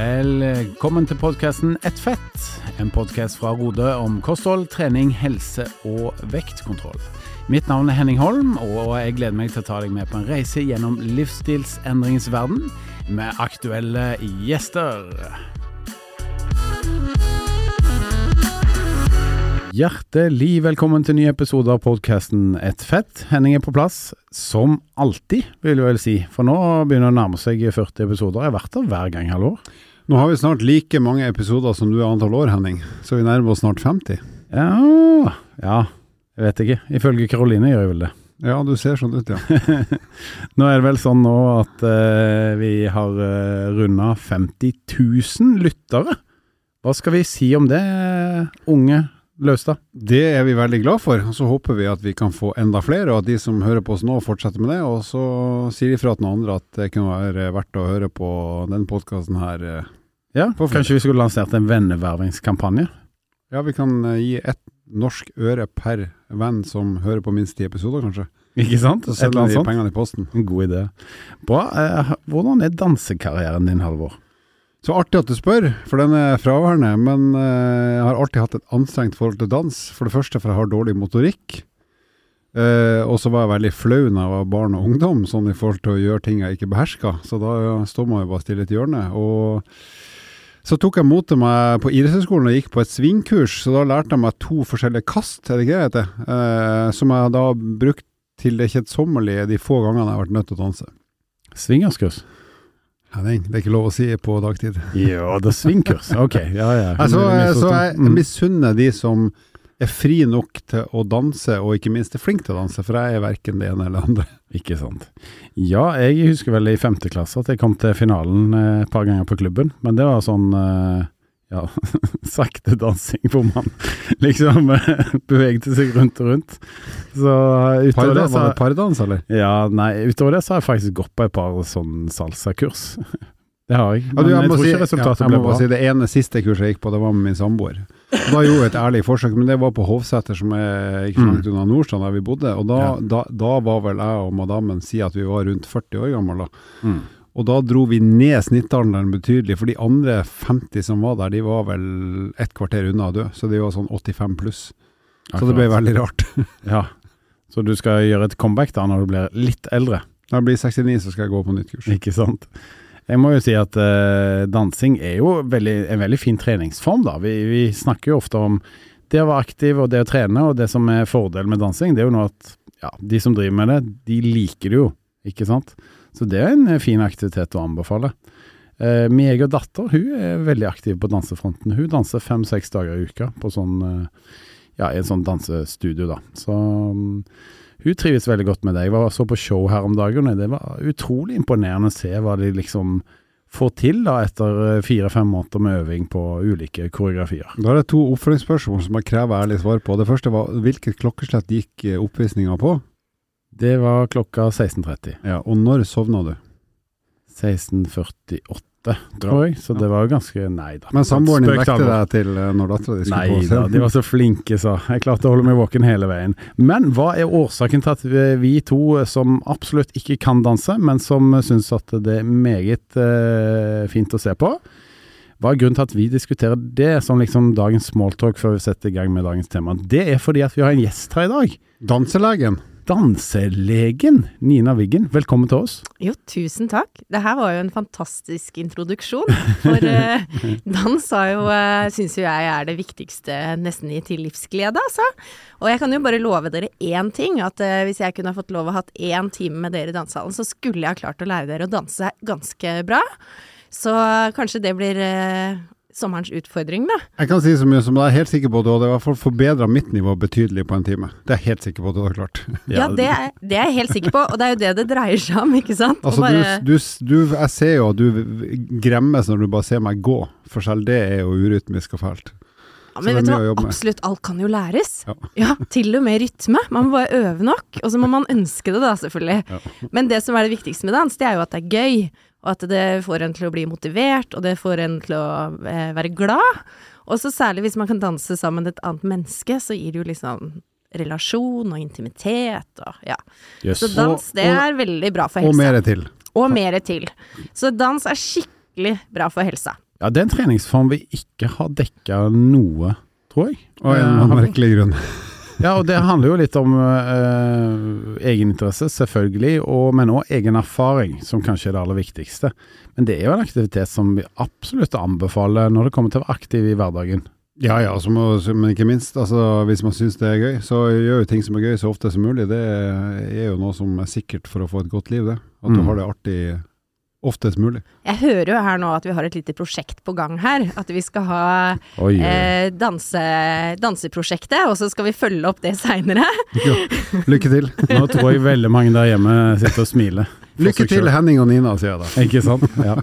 Velkommen til podkasten Ett fett, en podkast fra Rode om kosthold, trening, helse og vektkontroll. Mitt navn er Henning Holm, og jeg gleder meg til å ta deg med på en reise gjennom livsstilsendringens verden med aktuelle gjester. Hjertelig velkommen til ny episode av podkasten Ett fett. Henning er på plass, som alltid, vil jeg vel si. For nå begynner det å nærme seg 40 episoder. Jeg har vært der hver gang halvår. Nå har vi snart like mange episoder som du er antall år, Henning. Så vi nærmer oss snart 50. Ja Ja, jeg vet ikke. Ifølge Karoline gjør jeg vel det. Ja, du ser sånn ut, ja. nå er det vel sånn nå at uh, vi har uh, runda 50 000 lyttere. Hva skal vi si om det, unge Løstad? Det er vi veldig glad for. og Så håper vi at vi kan få enda flere, og at de som hører på oss nå, fortsetter med det. Og så sier de fra til noen andre at det kunne være verdt å høre på den podkasten her. Ja, Kanskje vi skulle lansert en vennevervingskampanje? Ja, vi kan eh, gi ett norsk øre per venn som hører på minst ti episoder, kanskje. Ikke sant? Så sender sånt. pengene i posten. En god idé. Bra. Eh, hvordan er dansekarrieren din, Halvor? Så artig at du spør, for den er fraværende. Men eh, jeg har alltid hatt et anstrengt forhold til dans. For det første for jeg har dårlig motorikk. Eh, og så var jeg veldig flau da jeg var barn og ungdom, sånn i forhold til å gjøre ting jeg ikke beherska. Så da står man jo bare stille i et hjørne. Og så tok jeg mot til meg på idrettshøyskolen og gikk på et svingkurs, så da lærte jeg meg to forskjellige kast, er det ikke det heter? Eh, som jeg da brukte til det kjedsommelige de få gangene jeg har vært nødt til å danse. Svingerskurs? Ja, det er ikke lov å si på dagtid. Ja, det er svingkurs, Ok, ja ja. Altså, så jeg Mm. misunner de som er fri nok til å danse, og ikke minst er flink til å danse, for jeg er verken det ene eller det andre. Ikke sant. Ja, jeg husker vel i femte klasse at jeg kom til finalen eh, et par ganger på klubben, men det var sånn eh, ja, sakte dansing hvor man liksom eh, bevegde seg rundt og rundt. Så utover det var det pardans, eller? Ja, nei, utover det så har jeg faktisk gått på et par sånn salsakurs. Det har jeg, Ja, du, jeg, må tror si- ikke resultatet ja, jeg ble bra. si Det ene siste kurset jeg gikk på, det var med min samboer. Da gjorde jeg et ærlig forsøk, men det var på Hovseter, som er ikke så langt unna Nordstrand, der vi bodde. Og da, Ja. da, da var vel jeg og madammen si at vi var rundt 40 år gamle. da. Mm. Og da dro vi ned snittalderen betydelig, for de andre 50 som var der, de var vel et kvarter unna å dø. Så de var sånn 85 pluss. Så det ble veldig rart. Ja, så du skal gjøre et comeback da når du blir litt eldre? Når jeg blir 69, så skal jeg gå på nytt kurs. Ikke sant. Jeg må jo si at uh, dansing er jo veldig, en veldig fin treningsform, da. Vi, vi snakker jo ofte om det å være aktiv og det å trene, og det som er fordelen med dansing, det er jo nå at ja, de som driver med det, de liker det jo, ikke sant. Så det er en eh, fin aktivitet å anbefale. Uh, min egen datter hun er veldig aktiv på dansefronten. Hun danser fem-seks dager i uka på sånn, uh, ja, i en sånn dansestudio, da. Så mm, hun trives veldig godt med det. Jeg var så på show her om dagen, og det var utrolig imponerende å se hva de liksom får til da etter eh, fire-fem måneder med øving på ulike koreografier. Da er det to oppfølgingsspørsmål som jeg krever ærlig svar på. Det første var hvilket klokkeslett gikk eh, oppvisninga på? Det var klokka 16.30. Ja, og når sovna du? 16.48, tror jeg. Så det var jo ganske Nei da. Men samboeren din vekket deg til eh, når dattera di skulle Nei da, de var så flinke, sa jeg. klarte å holde meg våken hele veien. Men hva er årsaken til at vi- vi to som absolutt ikke kan danse, men som syns at det er meget eh, fint å se på, hva er grunnen til at vi diskuterer det som liksom dagens smalltalk før vi setter i gang med dagens tema? Det er fordi at vi har en gjest her i dag. Danselegen. Danselegen Nina Wiggen, velkommen til oss. Jo, tusen takk. Det her var jo en fantastisk introduksjon. For eh, dans har jo, uh, syns jo jeg er det viktigste nesten i til livsglede, altså. Og jeg kan jo bare love dere én ting, at eh, hvis jeg kunne ha fått lov å hatt én time med dere i dansehallen, så skulle jeg ha klart å lære dere å danse ganske bra. Så kanskje det blir eh, sommerens utfordring, da. Jeg kan si så mye som jeg er helt sikker på at du hadde i hvert fall forbedra mitt nivå betydelig på en time. Det er jeg helt sikker på at du hadde klart. Ja, det, er- det er jeg helt sikker på, og det er jo det det dreier seg om, ikke sant? Altså, bare- du, du, du, jeg ser jo at du gremmes når du bare ser meg gå, for selv det er jo urytmisk og fælt. Ja, men er vet du hva, absolutt alt kan jo læres. Ja. Ja, til og med rytme. Man må bare øve nok, og så må man ønske det da, selvfølgelig. Ja. Men det som er det viktigste med dans, det er jo at det er gøy, og at det får en til å bli motivert, og det får en til å eh, være glad. Og så særlig hvis man kan danse sammen med et annet menneske, så gir det jo liksom relasjon og intimitet og ja. Yes. Så dans, det er veldig bra for Og helsa. mer til. Og mer til. Så dans er skikkelig bra for helsa. Ja, det er en treningsform vi ikke har dekka noe, tror jeg. Av en merkelig grunn. Ja, og det handler jo litt om eh, egeninteresse, selvfølgelig, og, men òg egen erfaring, som kanskje er det aller viktigste. Men det er jo en aktivitet som vi absolutt anbefaler når det kommer til å være aktiv i hverdagen. Ja ja, så må, men ikke minst, altså, hvis man syns det er gøy, så gjør jo ting som er gøy så ofte som mulig. Det er jo noe som er sikkert for å få et godt liv, det. At du Mm. har det artig oftest mulig. Jeg hører jo her nå at vi har et lite prosjekt på gang her. At vi skal ha Oi, eh, danse, danseprosjektet, og så skal vi følge opp det seinere. Lykke til. Nå tror jeg veldig mange der hjemme sitter og smiler. Lykke til. Henning og Nina, sier jeg da. Ikke sant? Ja.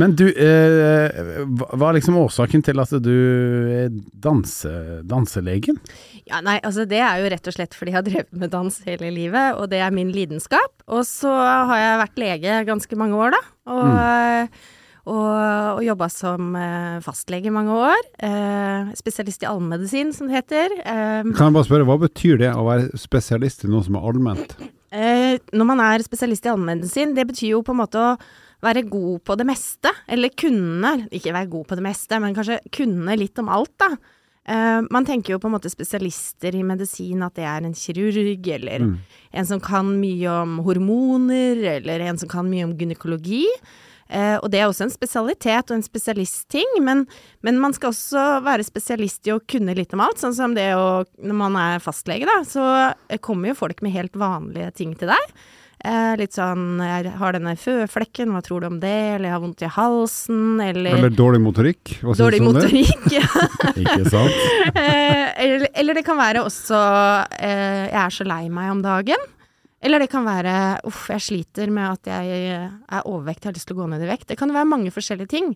Men du, eh, hva er liksom årsaken til at du er danse, danselegen? Ja, nei, altså det er jo rett og slett fordi jeg har drevet med dans hele livet, og det er min lidenskap. Og så har jeg vært lege ganske mange år, da. Og, og, og jobba som eh, fastlege i mange år. Eh, spesialist i allmedisin, som det heter. Eh, Kan jeg bare spørre, hva betyr det å være spesialist i noe som er allment? Eh, når man er spesialist i allmedisin, det betyr jo på en måte å være god på det meste. Eller kunne, ikke være god på det meste, men kanskje kunne litt om alt, da. Eh, man tenker jo på en måte spesialister i medisin at det er en kirurg, eller Mm. en som kan mye om hormoner, eller en som kan mye om gynekologi. Uh, og det er også en spesialitet og en spesialistting, men, men man skal også være spesialist i å kunne litt om alt. Sånn som det å Når man er fastlege, da, så kommer jo folk med helt vanlige ting til deg. Eh, litt sånn Jeg har denne føflekken, hva tror du om det? Eller jeg har vondt i halsen, eller, Eller dårlig motorikk? Hva dårlig du om det? motorikk. ja. Ikke sant? Eh, eller, eller det kan være også eh, Jeg er så lei meg om dagen. Eller det kan være uff, jeg sliter med at jeg er overvekt, jeg har lyst til å gå ned i vekt. Det kan være mange forskjellige ting.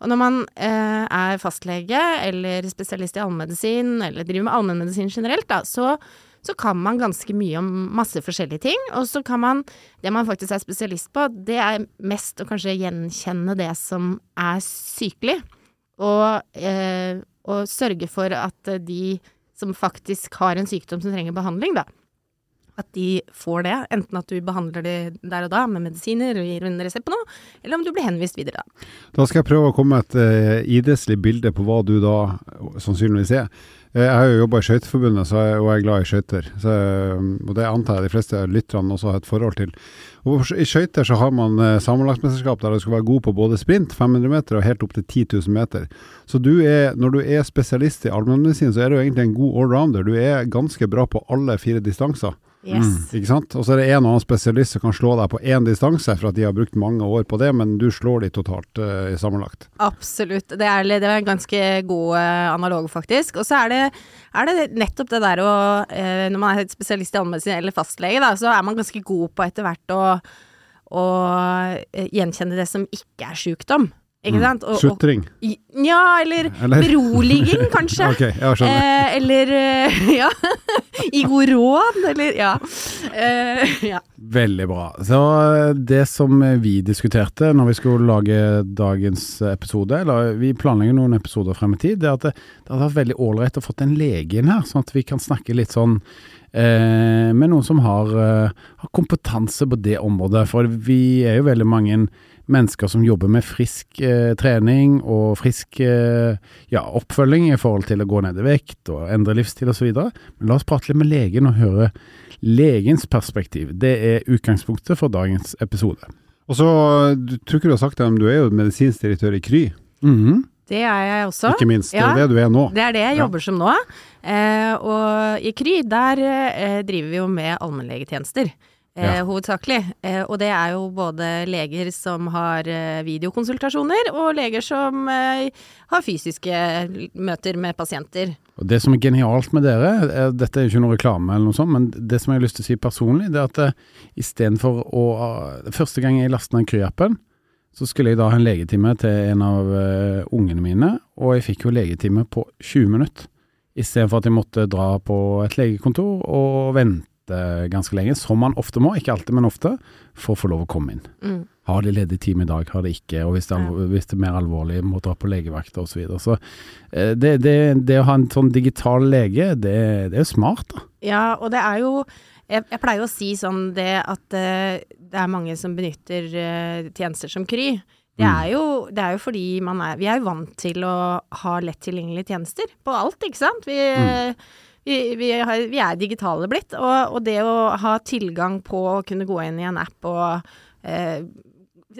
Og når man eh, er fastlege eller spesialist i allmedisin, eller driver med allmennmedisin generelt, da, så, så kan man ganske mye om masse forskjellige ting. Og så kan man Det man faktisk er spesialist på, det er mest å kanskje gjenkjenne det som er sykelig. Og, eh, og sørge for at de som faktisk har en sykdom som trenger behandling, da, at de får det. Enten at du behandler det der og da med medisiner og gir en resept på noe, eller om du blir henvist videre, da. Skal jeg prøve å komme med et uh, idrettslig bilde på hva du da sannsynligvis er. Eh, Jeg har jo jobba i Skøyteforbundet, og jeg er glad i skøyter. Eh, det antar jeg de fleste lytterne også har et forhold til. Og I skøyter så har man sammenlagtmesterskap der du skal være god på både sprint, 500 meter og helt opp til 10 000 meter. Så du er, når du er spesialist i allmennmedisin, så er du egentlig en god allrounder. Du er ganske bra på alle fire distanser. Yes. Ikke sant? Og så er det en og annen spesialist som kan slå deg på én distanse, for at de har brukt mange år på det, men du slår de totalt uh, sammenlagt. Absolutt. Det er, det er en ganske god uh, analog, faktisk. Og så er det, er det nettopp det der å uh, Når man er spesialist i allmennmedisin eller fastlege, da, så er man ganske god på etter hvert å, å gjenkjenne det som ikke er sjukdom. Ikke sant? Og, Sutring. ja, eller, Eller? beroliging, kanskje. Ok, jeg skjønner. Eh, eller eh, ja. I god råd, eller ja. Eh, ja. Veldig bra. Så eh, det som vi diskuterte når vi skulle lage dagens episode, eller vi planlegger noen episoder frem i tid, det er at det, det hadde vært veldig ålreit å fått en lege inn her, sånn at vi kan snakke litt sånn eh, med noen som har, eh, har kompetanse på det området. For vi er jo veldig mange mennesker som jobber med frisk eh, trening og frisk eh, ja, oppfølging i forhold til å gå ned i vekt og endre livsstil osv. Men la oss prate litt med legen og høre legens perspektiv. Det er utgangspunktet for dagens episode. Og så, du tror ikke du har sagt det, men du er jo medisinsk direktør i Kry, Mhm. Det er jeg også. ikke minst. Det Ja. er det du er nå. Det er det jeg Ja. jobber som nå. Eh, og i Kry, der eh, driver vi jo med allmennlegetjenester. Eh, Ja. Hovedsakelig. Eh, og det er jo både leger som har eh, videokonsultasjoner, og leger som har fysiske møter med pasienter. Og Det som er genialt med dere, er, dette er jo ikke noe reklame eller noe sånt, men det som jeg har lyst til å si personlig, det er at uh, istedenfor å Første gang jeg lastet ned Kry-appen, så skulle jeg da ha en legetime til en av ungene mine, og jeg fikk jo legetime på 20 minutter. Istedenfor at jeg måtte dra på et legekontor og vente ganske lenge, som man ofte må, ikke alltid, men ofte, for å få lov å komme inn. Mm. Har de ledig time i dag, har de ikke, og hvis det er, hvis det er mer alvorlig, må dra på legevakt osv. Så, videre. så eh, det, det, det å ha en sånn digital lege, det, det er jo smart, da. Ja, og det er jo jeg, jeg pleier å si sånn det at eh, det er mange som benytter eh, tjenester som Kry. Det er, jo, det er jo fordi man er Vi er jo vant til å ha lett tilgjengelige tjenester på alt, ikke sant? Vi, vi, vi, har, vi er digitale blitt, og, og, det å ha tilgang på å kunne gå inn i en app og eh,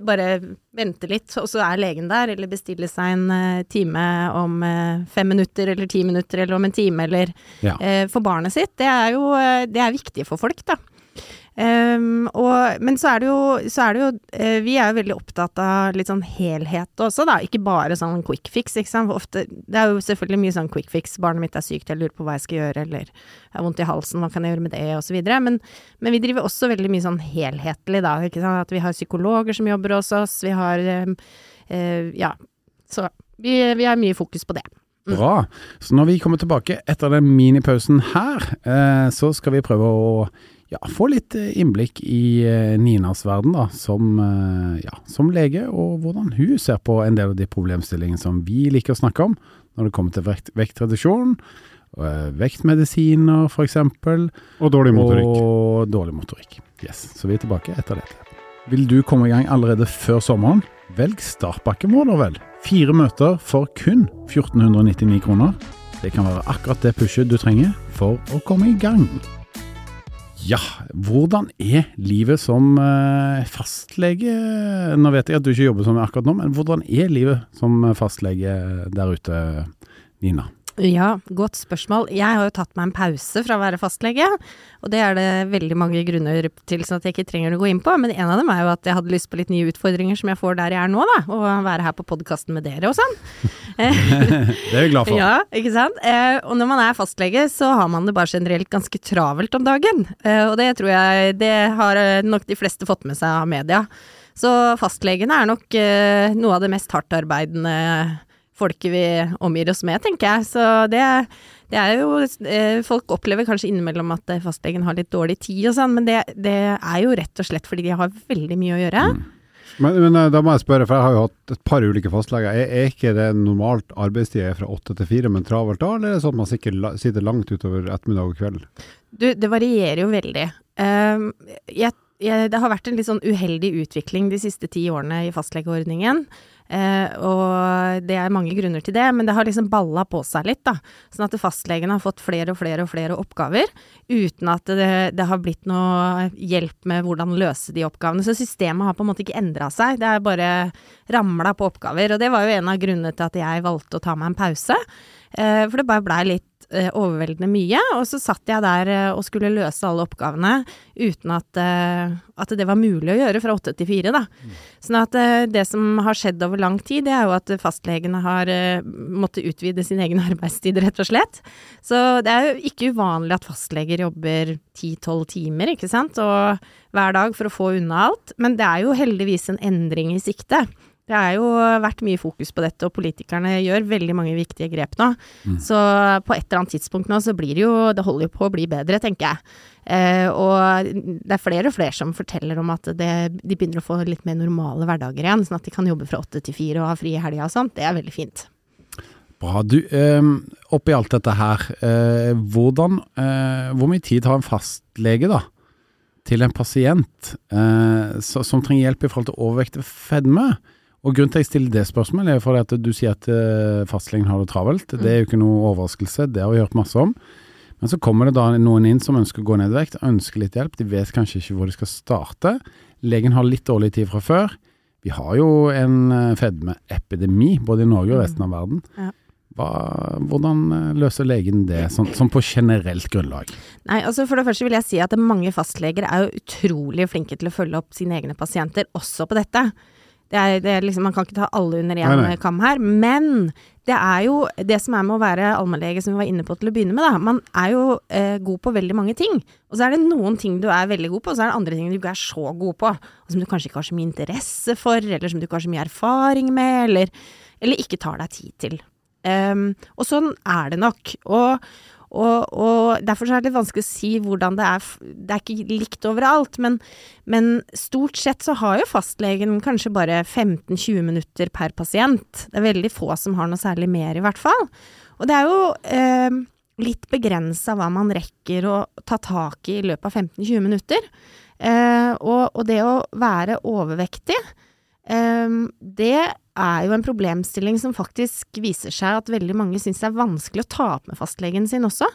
bare vente litt, og så er legen der, eller bestille seg en uh, time om uh, fem minutter, eller ti minutter, eller om en time, eller Ja. eh, for barnet sitt, det er jo uh, det er viktig for folk, da. Um, og, men så er det jo, er det jo uh, Vi er jo veldig opptatt av litt sånn helhet også, da. Ikke bare sånn quick fix, ikke sant. Ofte, det er jo selvfølgelig mye sånn quick fix. Barnet mitt er sykt, jeg lurer på hva jeg skal gjøre, eller jeg har vondt i halsen, hva kan jeg gjøre med det, osv. Men, men vi driver også veldig mye sånn helhetlig, da. Ikke sant? At vi har psykologer som jobber hos oss, vi har um, uh, Ja. Så vi, vi har mye fokus på det. Bra. Så når vi kommer tilbake etter den minipausen her, eh, så skal vi prøve å ja, få litt eh, innblikk i eh, Ninas verden, da, som, eh, ja, som lege, og hvordan hun ser på en del av de problemstillingene som vi liker å snakke om når det kommer til vekt, vektreduksjon, vektmedisiner for eksempel, Og dårlig motorikk. og dårlig motorikk. Yes, så vi er tilbake etter dette. Vil du komme i gang allerede før sommeren? Velg startpakken vår, da vel. Fire møter for kun 1499 kroner. Det kan være akkurat det pushet du trenger for å komme i gang. Ja, hvordan er livet som eh, fastlege? Nå vet jeg at du ikke jobber som akkurat nå, men hvordan er livet som fastlege der ute, Nina? Ja, godt spørsmål. Jeg har jo tatt meg en pause fra å være fastlege, og det er det veldig mange grunner til sånn at jeg ikke trenger å gå inn på, men en av dem er jo at jeg hadde lyst på litt nye utfordringer som jeg får der jeg er nå, da, og være her på podkasten med dere og sånn. Det er vi glad for. Ja, ikke sant. Eh, og når man er fastlege, så har man det bare generelt ganske travelt om dagen. Eh, og det tror jeg det har eh, nok de fleste fått med seg av media. Så fastlegene er nok eh, noe av det mest hardtarbeidende folket vi omgir oss med, tenker jeg. Så det, det er jo eh, Folk opplever kanskje innimellom at eh, fastlegen har litt dårlig tid og sånn, men det, det er jo rett og slett fordi de har veldig mye å gjøre. Men, men eh, da må jeg spørre, for jeg har jo hatt et par ulike fastleger. Er, er ikke det normalt arbeidstid er fra åtte til fire, men travelt da, eller er det sånn at man sikkert sitter langt utover ettermiddag og kveld? Du, det varierer jo veldig. Um, jeg, det har vært en litt sånn uheldig utvikling de siste ti årene i fastlegeordningen. Eh, og det er mange grunner til det, men det har liksom balla på seg litt, da. Sånn at fastlegene har fått flere og flere og flere oppgaver, uten at det, det har blitt noe hjelp med hvordan løse de oppgavene. Så systemet har på en måte ikke endra seg, det er bare ramla på oppgaver. Og det var jo en av grunnene til at jeg valgte å ta meg en pause. Eh, for det bare blei litt eh, overveldende mye. Og så satt jeg der eh, og skulle løse alle oppgavene uten at, eh, at det var mulig å gjøre fra åtte til fire, da. Sånn at eh, det som har skjedd over lang tid, det er jo at fastlegene har eh, måttet utvide sin egen arbeidstid, rett og slett. Så det er jo ikke uvanlig at fastleger jobber ti-tolv timer, ikke sant, og hver dag for å få unna alt. Men det er jo heldigvis en endring i sikte. Det har jo vært mye fokus på dette, og politikerne gjør veldig mange viktige grep nå. Så på et eller annet tidspunkt nå så blir det jo Det holder jo på å bli bedre, tenker jeg. Eh, og det er flere og flere som forteller om at det, de begynner å få litt mer normale hverdager igjen, sånn at de kan jobbe fra åtte til fire og ha fri i helga og sånt. Det er veldig fint. Bra. Du, eh, oppi alt dette her, eh, hvordan, eh, hvor mye tid har en fastlege da, til en pasient eh, som trenger hjelp i forhold til overvekt og fedme? Og grunnen til at jeg stiller det spørsmålet er fordi at du sier at eh, fastlegen har det travelt. Det er jo ikke noe overraskelse, det har vi hørt masse om. Men så kommer det da noen inn som ønsker å gå ned i vekt, ønsker litt hjelp. De vet kanskje ikke hvor de skal starte. Legen har litt dårlig tid fra før. Vi har jo en eh, fedmeepidemi både i Norge og resten av verden. Ja. Hva, hvordan eh, løser legen det, sånn, sånn på generelt grunnlag? Nei, altså For det første vil jeg si at mange fastleger er jo utrolig flinke til å følge opp sine egne pasienter, også på dette. Det er, det er liksom, man kan ikke ta alle under én kam her. Men det er jo det som er med å være allmennlege, som vi var inne på til å begynne med. da. Man er jo eh, god på veldig mange ting. Og så er det noen ting du er veldig god på, og så er det andre ting du ikke er så god på. Og som du kanskje ikke har så mye interesse for, eller som du ikke har så mye erfaring med, eller, eller ikke tar deg tid til. Um, og sånn er det nok. Og, og, og derfor er det litt vanskelig å si hvordan det er Det er ikke likt overalt, men, men stort sett så har jo fastlegen kanskje bare 15-20 minutter per pasient. Det er veldig få som har noe særlig mer, i hvert fall. Og det er jo eh, litt begrensa hva man rekker å ta tak i i løpet av 15-20 minutter. Eh, og, og det å være overvektig eh, det er jo en problemstilling som faktisk viser seg at veldig mange syns det er vanskelig å ta opp med fastlegen sin også.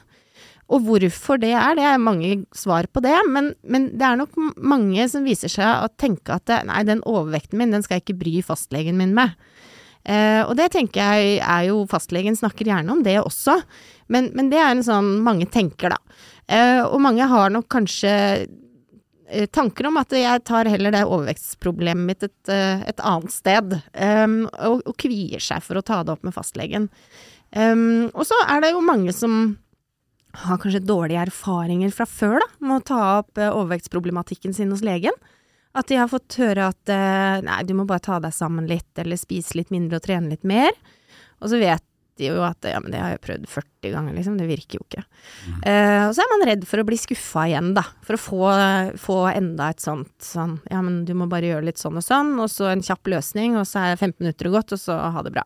Og hvorfor det er, det er mange svar på det, men, men det er nok mange som viser seg å tenke at det, nei, den overvekten min, den skal jeg ikke bry fastlegen min med. Eh, og det tenker jeg er jo Fastlegen snakker gjerne om det også, men, men det er en sånn mange tenker, da. Eh, og mange har nok kanskje eh, tanker om at jeg tar heller det overvektsproblemet mitt et, eh, et annet sted, um, og, og, kvier seg for å ta det opp med fastlegen. Um, og så er det jo mange som har kanskje dårlige erfaringer fra før da, med å ta opp uh, overvektsproblematikken sin hos legen. At de har fått høre at nei, du må bare ta deg sammen litt, eller spise litt mindre og trene litt mer. Og så vet de jo at ja, men det har jeg prøvd 40 ganger, liksom. Det virker jo ikke. Mm. Uh, og så er man redd for å bli skuffa igjen, da. For å få, få, enda et sånt sånn ja, men du må bare gjøre litt sånn og sånn, og så en kjapp løsning, og så er 15 minutter gått, og så ha det bra.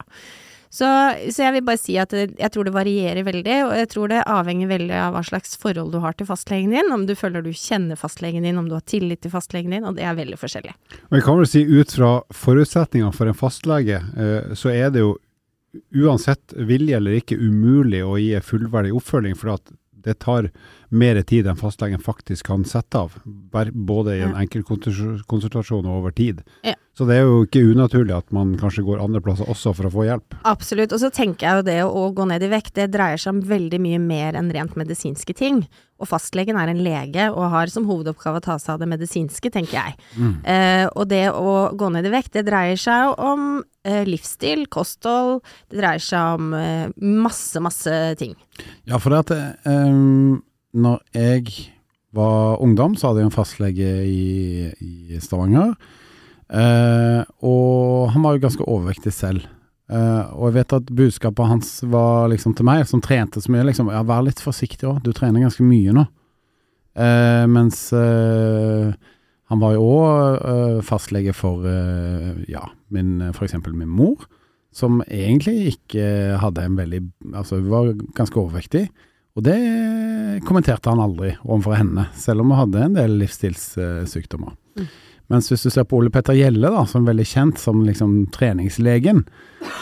Så, så, jeg vil bare si at jeg tror det varierer veldig, og jeg tror det avhenger veldig av hva slags forhold du har til fastlegen din, om du føler du kjenner fastlegen din, om du har tillit til fastlegen din, og det er veldig forskjellig. Jeg kan vel si ut fra forutsetningene for en fastlege, eh, så er det jo uansett vilje eller ikke umulig å gi fullverdig oppfølging, for det tar mer tid enn fastlegen faktisk kan sette av, både i en enkel enkeltkonsultasjon og over tid. Ja. Så det er jo ikke unaturlig at man kanskje går andre plasser også for å få hjelp. Absolutt, og så tenker jeg jo det å gå ned i vekt, det dreier seg om veldig mye mer enn rent medisinske ting. Og fastlegen er en lege og har som hovedoppgave å ta seg av det medisinske, tenker jeg. Mm. Eh, og det å gå ned i vekt, det dreier seg jo om eh, livsstil, kosthold, det dreier seg om eh, masse, masse ting. Ja, for det at um når jeg var ungdom, så hadde jeg en fastlege i, i Stavanger. Eh, og han var jo ganske overvektig selv. Eh, og jeg vet at budskapet hans var liksom til meg, som trente så mye, liksom Ja, vær litt forsiktig òg, du trener ganske mye nå. Uh, mens uh, han var jo òg fastlege for ja, min, for eksempel min mor, som egentlig ikke hadde en veldig Altså, hun var ganske overvektig. Og det kommenterte han aldri overfor henne, selv om hun hadde en del livsstilssykdommer. Mm. Mens hvis du ser på Ole Petter Gjelle, da, som er veldig kjent som liksom treningslegen,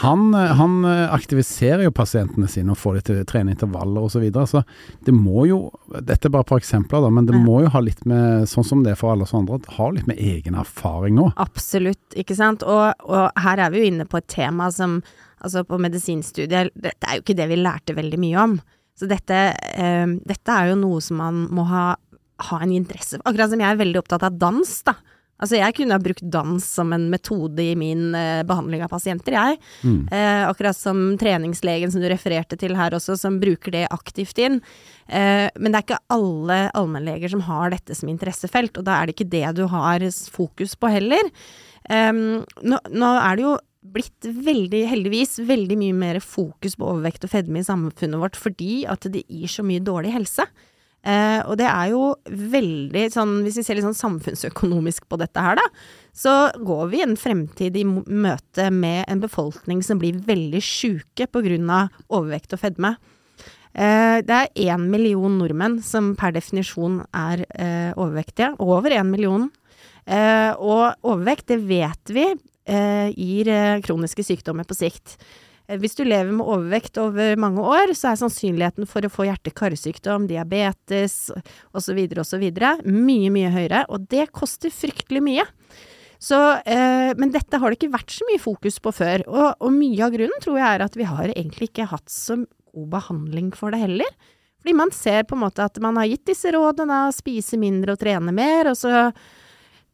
han, han aktiviserer jo pasientene sine og får dem til å trene intervaller osv. Så, videre. så det må jo, dette er bare et par eksempler, da, men det må jo ha litt med, sånn som det er for alle oss andre, ha litt med egen erfaring nå. Absolutt, ikke sant. Og, og her er vi jo inne på et tema som altså på medisinstudiet, dette er jo ikke det vi lærte veldig mye om. Så dette, eh, dette er jo noe som man må ha, ha en interesse for. Akkurat som jeg er veldig opptatt av dans, da. Altså, jeg kunne ha brukt dans som en metode i min eh, behandling av pasienter, jeg. Mm. Eh, akkurat som treningslegen som du refererte til her også, som bruker det aktivt inn. Eh, men det er ikke alle allmennleger som har dette som interessefelt, og da er det ikke det du har fokus på heller. Nå, nå, er det jo blitt veldig, heldigvis, veldig mye mer fokus på overvekt og fedme i samfunnet vårt fordi at det gir så mye dårlig helse. Eh, og det er jo veldig sånn, hvis vi ser litt sånn samfunnsøkonomisk på dette her, da, så går vi en fremtid i møte med en befolkning som blir veldig sjuke av overvekt og fedme. Eh, det er én million nordmenn som per definisjon er eh, overvektige. Over én million. Eh, og overvekt, det vet vi eh, gir kroniske sykdommer på sikt. Eh, hvis du lever med overvekt over mange år, så er sannsynligheten for å få hjerte-karsykdom, diabetes osv. osv. mye, mye høyere, og det koster fryktelig mye. Så, eh, men dette har det ikke vært så mye fokus på før, og, og, mye av grunnen tror jeg er at vi har egentlig ikke hatt så god behandling for det heller. Fordi man ser på en måte at man har gitt disse rådene, spise mindre og trene mer, og så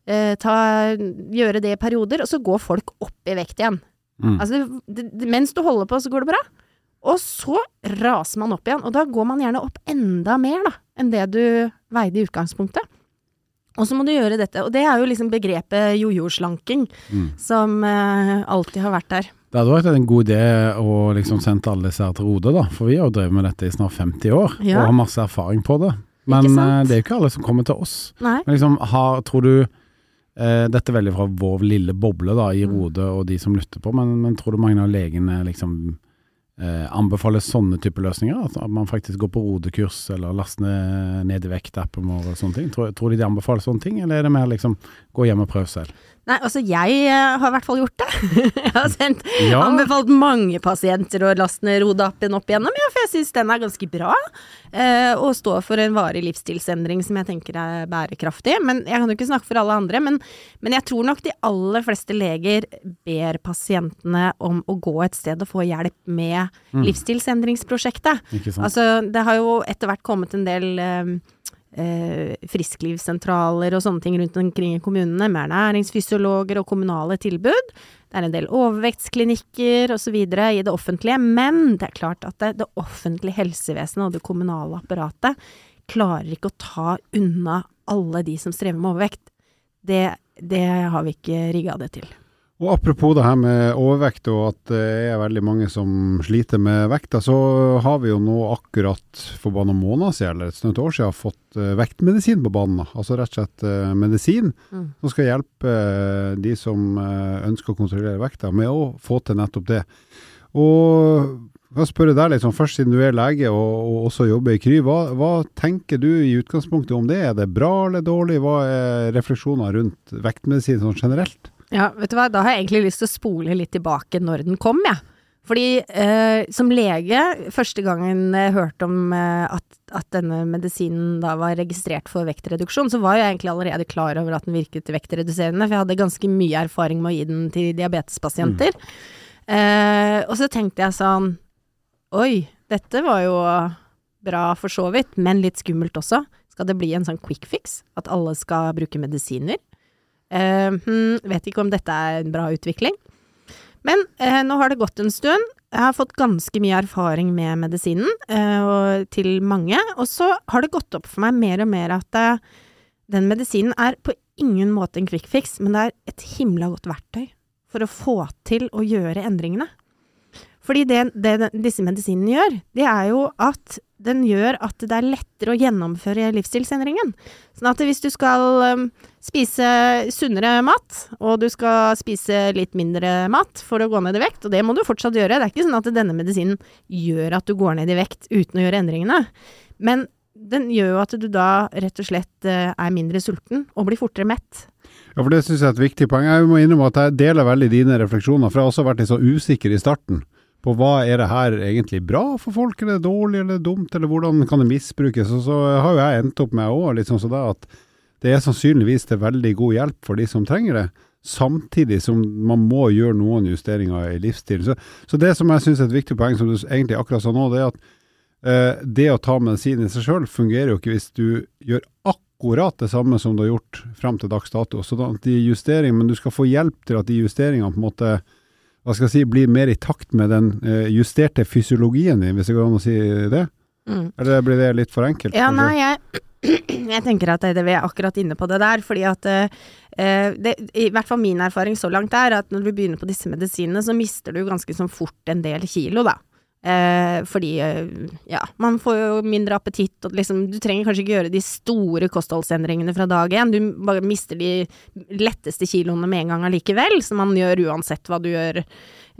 eh, ta, gjøre det i perioder, og så går folk opp i vekt igjen. Mm. Altså, det, det, mens du holder på, så går det bra. Og så raser man opp igjen, og da går man gjerne opp enda mer da, enn det du veide i utgangspunktet. Og så må du gjøre dette, og det er jo liksom begrepet jojo-slanking, mm. som uh, alltid har vært der. Det hadde vært en god idé å liksom sende alle disse her til Rode, da. For vi har jo drevet med dette i snart 50 år, ja. og har masse erfaring på det. Men eh, det er jo ikke alle som kommer til oss. Liksom, har, tror du dette er veldig fra vår lille boble da, i mm. Rode og de som lytter på, men, men tror du mange av legene liksom eh, anbefaler sånne typer løsninger? At man faktisk går på rodekurs eller laster ned, ned i vektappen vår og sånne ting? Tror, tror de de anbefaler sånne ting, eller er det mer liksom gå hjem og prøve selv? Nei, altså jeg eh, har i hvert fall gjort det. jeg har sendt, Ja. anbefalt mange pasienter å laste ned Rodapen opp igjennom, ja, for jeg syns den er ganske bra. Eh, og står for en varig livsstilsendring som jeg tenker er bærekraftig. Men jeg kan jo ikke snakke for alle andre, men, men jeg tror nok de aller fleste leger ber pasientene om å gå et sted og få hjelp med livsstilsendringsprosjektet. Ikke sant? Altså, det har jo etter hvert kommet en del eh, eh, frisklivssentraler og sånne ting rundt omkring i kommunene, med ernæringsfysiologer og kommunale tilbud. Det er en del overvektsklinikker osv. i det offentlige, men det er klart at det, det offentlige helsevesenet og det kommunale apparatet klarer ikke å ta unna alle de som strever med overvekt. Det, det har vi ikke rigga det til. Og apropos det her med overvekt og at det er veldig mange som sliter med vekta, så har vi jo nå akkurat for bare noen måneder siden, eller et snøtt år siden, fått eh, vektmedisin på banen. Altså rett og slett eh, medisin Mm. som skal hjelpe eh, de som ønsker å kontrollere vekta, med å få til nettopp det. Og jeg spørre deg sånn først, siden du er lege og, og også jobber i Kry. Hva, hva tenker du i utgangspunktet om det? Er det bra eller dårlig? Hva er refleksjoner rundt vektmedisin sånn generelt? Ja, vet du hva, da har jeg egentlig lyst til å spole litt tilbake når den kom, jeg. Fordi eh, som lege, første gangen jeg hørte om eh, at, at denne medisinen da var registrert for vektreduksjon, så var jeg egentlig allerede klar over at den virket vektreduserende, for jeg hadde ganske mye erfaring med å gi den til diabetespasienter. Eh, og så tenkte jeg sånn Oi, dette var jo bra for så vidt, men litt skummelt også. Skal det bli en sånn quick fix? At alle skal bruke medisiner? Eh, hmm, vet ikke om dette er en bra utvikling. Men uh, nå har det gått en stund. Jeg har fått ganske mye erfaring med medisinen, uh, til mange. Og så har det gått opp for meg mer og mer at den medisinen er på ingen måte en quick fix, men det er et himla godt verktøy for å få til å gjøre endringene. Fordi det, det disse medisinene gjør, det er jo at den gjør at det er lettere å gjennomføre livsstilsendringen. Sånn at hvis du skal um, spise sunnere mat, og du skal spise litt mindre mat for å gå ned i vekt, og det må du fortsatt gjøre, det er ikke sånn at denne medisinen gjør at du går ned i vekt uten å gjøre endringene, men den gjør jo at du da rett og slett eh, er mindre sulten og blir fortere mett. Ja, for det syns jeg er et viktig poeng. Jeg må innrømme at jeg deler veldig dine refleksjoner, for jeg har også vært litt så usikker i starten på hva er det her egentlig bra for folk, eller dårlig eller dumt, eller hvordan kan det misbrukes. Og så har jo jeg endt opp med òg litt sånn som det at det er sannsynligvis til veldig god hjelp for de som trenger det, samtidig som man må gjøre noen justeringer i livsstilen. Så, så det som jeg syns er et viktig poeng, som du egentlig akkurat sa nå, det er at eh, det å ta medisin i seg sjøl fungerer jo ikke hvis du gjør akkurat det samme som du har gjort frem til dags dato. Så de justeringene, men du skal få hjelp til at de justeringene på en måte hva skal jeg si, blir mer i takt med den eh, justerte fysiologien din, hvis det går an å si det? Mm. Eller blir det litt for enkelt? Ja, kanskje? nei, jeg, jeg tenker at det, vi er akkurat inne på det der, fordi at eh, det, I hvert fall min erfaring så langt er at når du begynner på disse medisinene, så mister du ganske sånn fort en del kilo, da. Eh, fordi ja, man får jo mindre appetitt, og liksom Du trenger kanskje ikke gjøre de store kostholdsendringene fra dag én, du bare mister de letteste kiloene med en gang allikevel, som man gjør uansett hva du gjør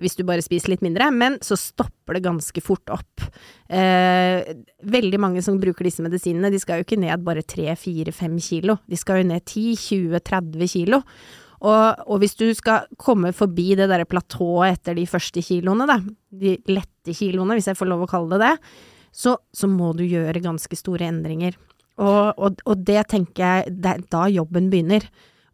hvis du bare spiser litt mindre, men så stopper det ganske fort opp. Eh, veldig mange som bruker disse medisinene, de skal jo ikke ned bare 3-4-5 kilo, de skal jo ned 10-20-30 kilo. Og, og hvis du skal komme forbi det derre platået etter de første kiloene, da, de lette kiloene, hvis jeg får lov å kalle det det, så, så må du gjøre ganske store endringer. Og, og, og det tenker jeg, det er da jobben begynner.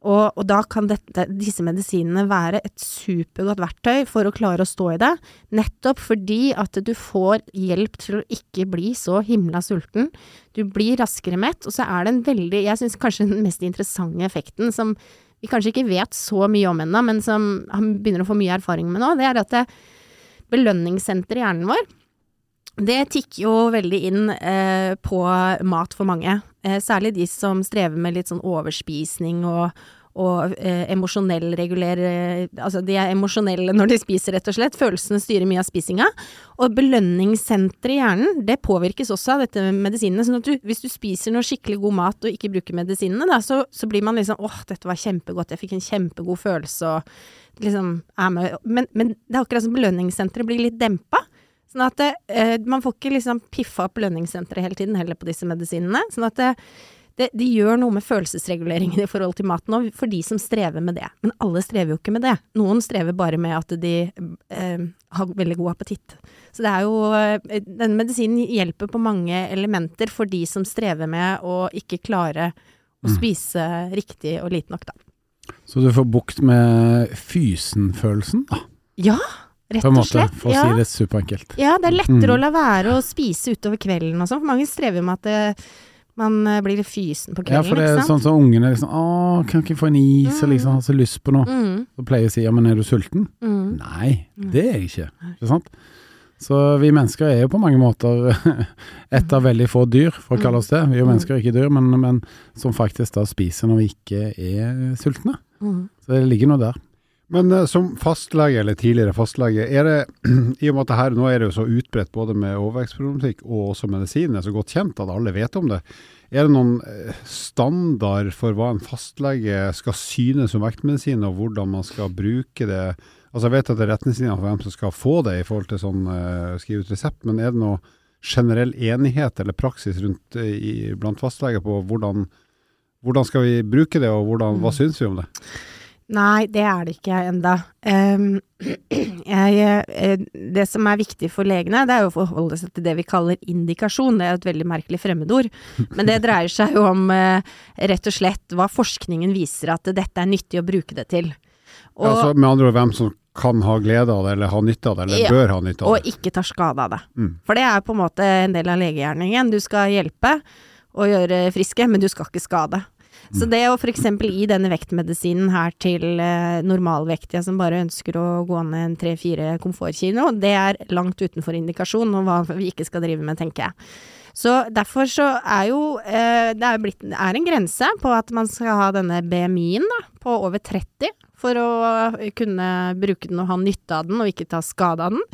Og, da kan dette, disse medisinene være et supergodt verktøy for å klare å stå i det, nettopp fordi at du får hjelp til å ikke bli så himla sulten. Du blir raskere mett, og så er det en veldig, jeg syns kanskje den mest interessante effekten som vi kanskje ikke vet så mye om ennå, men som han begynner å få mye erfaring med nå, det er at det, belønningssenteret i hjernen vår, det tikker jo veldig inn eh, på mat for mange. Eh, særlig de som strever med litt sånn overspisning og, og eh, emosjonell regulere Altså de er emosjonelle når de spiser, rett og slett. Følelsene styrer mye av spisinga. Og belønningssenteret i hjernen, det påvirkes også av dette med medisinene. sånn at du, hvis du spiser noe skikkelig god mat og ikke bruker medisinene, da, så, så blir man liksom åh, dette var kjempegodt, jeg fikk en kjempegod følelse og liksom er med Men, men det er akkurat som belønningssenteret blir litt dempa. Sånn at eh, man får ikke liksom piffa opp belønningssenteret hele tiden heller på disse medisinene. Sånn at det, det, de gjør noe med følelsesreguleringen i forhold til maten òg, for de som strever med det. Men alle strever jo ikke med det. Noen strever bare med at de eh, har veldig god appetitt. Så det er jo eh, Denne medisinen hjelper på mange elementer for de som strever med å ikke klare å Mm. spise riktig og lite nok, da. Så du får bukt med fysenfølelsen, da, Ja, rett og slett. for å ja. si det superenkelt. Ja, det er lettere Mm. å la være å spise utover kvelden og sånn, for mange strever med at det, man eh, blir litt fysen på kvelden. Ja, for det er sånn som ungene liksom Å, kan ikke få en is, og liksom har så lyst på noe. Mm, Så pleier jeg å si ja, men er du sulten? mm. Nei, det er jeg ikke. Ikke sant? Så vi mennesker er jo på mange måter et av veldig få dyr, for å kalle oss det. Vi er jo Mm. mennesker, ikke dyr, men, men som faktisk da spiser når vi ikke er sultne. Mm. Så det ligger noe der. Men uh, som fastlege, eller tidligere fastlege, er det, i og med at det her nå er det jo så utbredt både med overvekstproblematikk og også medisin, er så godt kjent at alle vet om det. Er det noen eh, standard for hva en fastlege skal synes om vektmedisin, og hvordan man skal bruke det? Altså Jeg vet at det er retningslinjer for hvem som skal få det i forhold til sånn uh, skrive ut resept, men er det noe generell enighet eller praksis rundt i, blant fastleger på hvordan, hvordan skal vi bruke det, og hvordan, hva Mm. syns vi om det? Nei, det er det ikke enda. Um, jeg, eh, det som er viktig for legene, det er jo å forholde seg til det vi kaller indikasjon. Det er jo et veldig merkelig fremmedord. Men det dreier seg jo om eh, rett og slett hva forskningen viser at dette er nyttig å bruke det til. Og, altså, med andre ord hvem som kan ha glede av det, eller ha nytte av det, eller Ja, bør ha nytte av det. og ikke tar skade av det. Mm. For det er på en måte en del av legegjerningen. Du skal hjelpe og gjøre friske, men du skal ikke skade. Så det å eksempel gi denne vektmedisinen her til eh, normalvektige som bare ønsker å gå ned en tre-fire komfortkino, det er langt utenfor indikasjon og hva vi ikke skal drive med, tenker jeg. Så derfor så er jo eh, Det er, blitt, er en grense på at man skal ha denne BMI-en da, på over 30 for å kunne bruke den og ha nytte av den og ikke ta skade av den.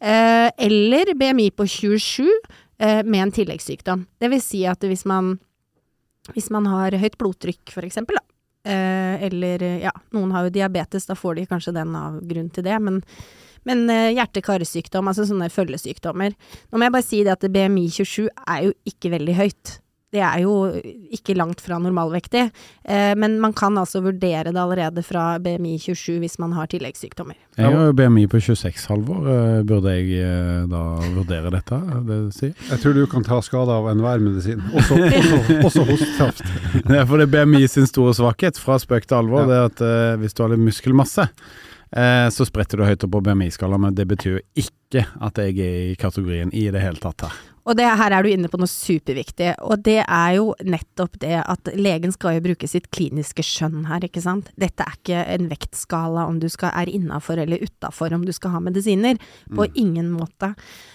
Eh, eller BMI på 27 eh, med en tilleggssykdom. Det vil si at hvis man, hvis man har høyt blodtrykk for eksempel, da. Eh, eller ja, noen har jo diabetes, da får de kanskje den av grunn til det, men men eh, hjerte-karsykdom, altså sånne følgesykdommer. Nå må jeg bare si det at BMI 27 er jo ikke veldig høyt. Det er jo ikke langt fra normalvektig, eh, men man kan altså vurdere det allerede fra BMI 27 hvis man har tilleggssykdommer. Jeg har jo BMI på 26 halvår. Eh, Burde jeg eh, da vurdere dette? Det si? Jeg tror du kan ta skade av enhver medisin, også, også, også hostekraft. Det er for det er BMI sin store svakhet, fra spøk til alvor, Ja. det er at hvis du har litt muskelmasse, eh, så spretter du høyt opp på BMI-skala, men det betyr jo ikke at jeg er i kategorien i det hele tatt her. Og det, her er du inne på noe superviktig, og det er jo nettopp det at legen skal jo bruke sitt kliniske skjønn her, ikke sant. Dette er ikke en vektskala om du skal er innafor eller utafor om du skal ha medisiner. På ingen måte.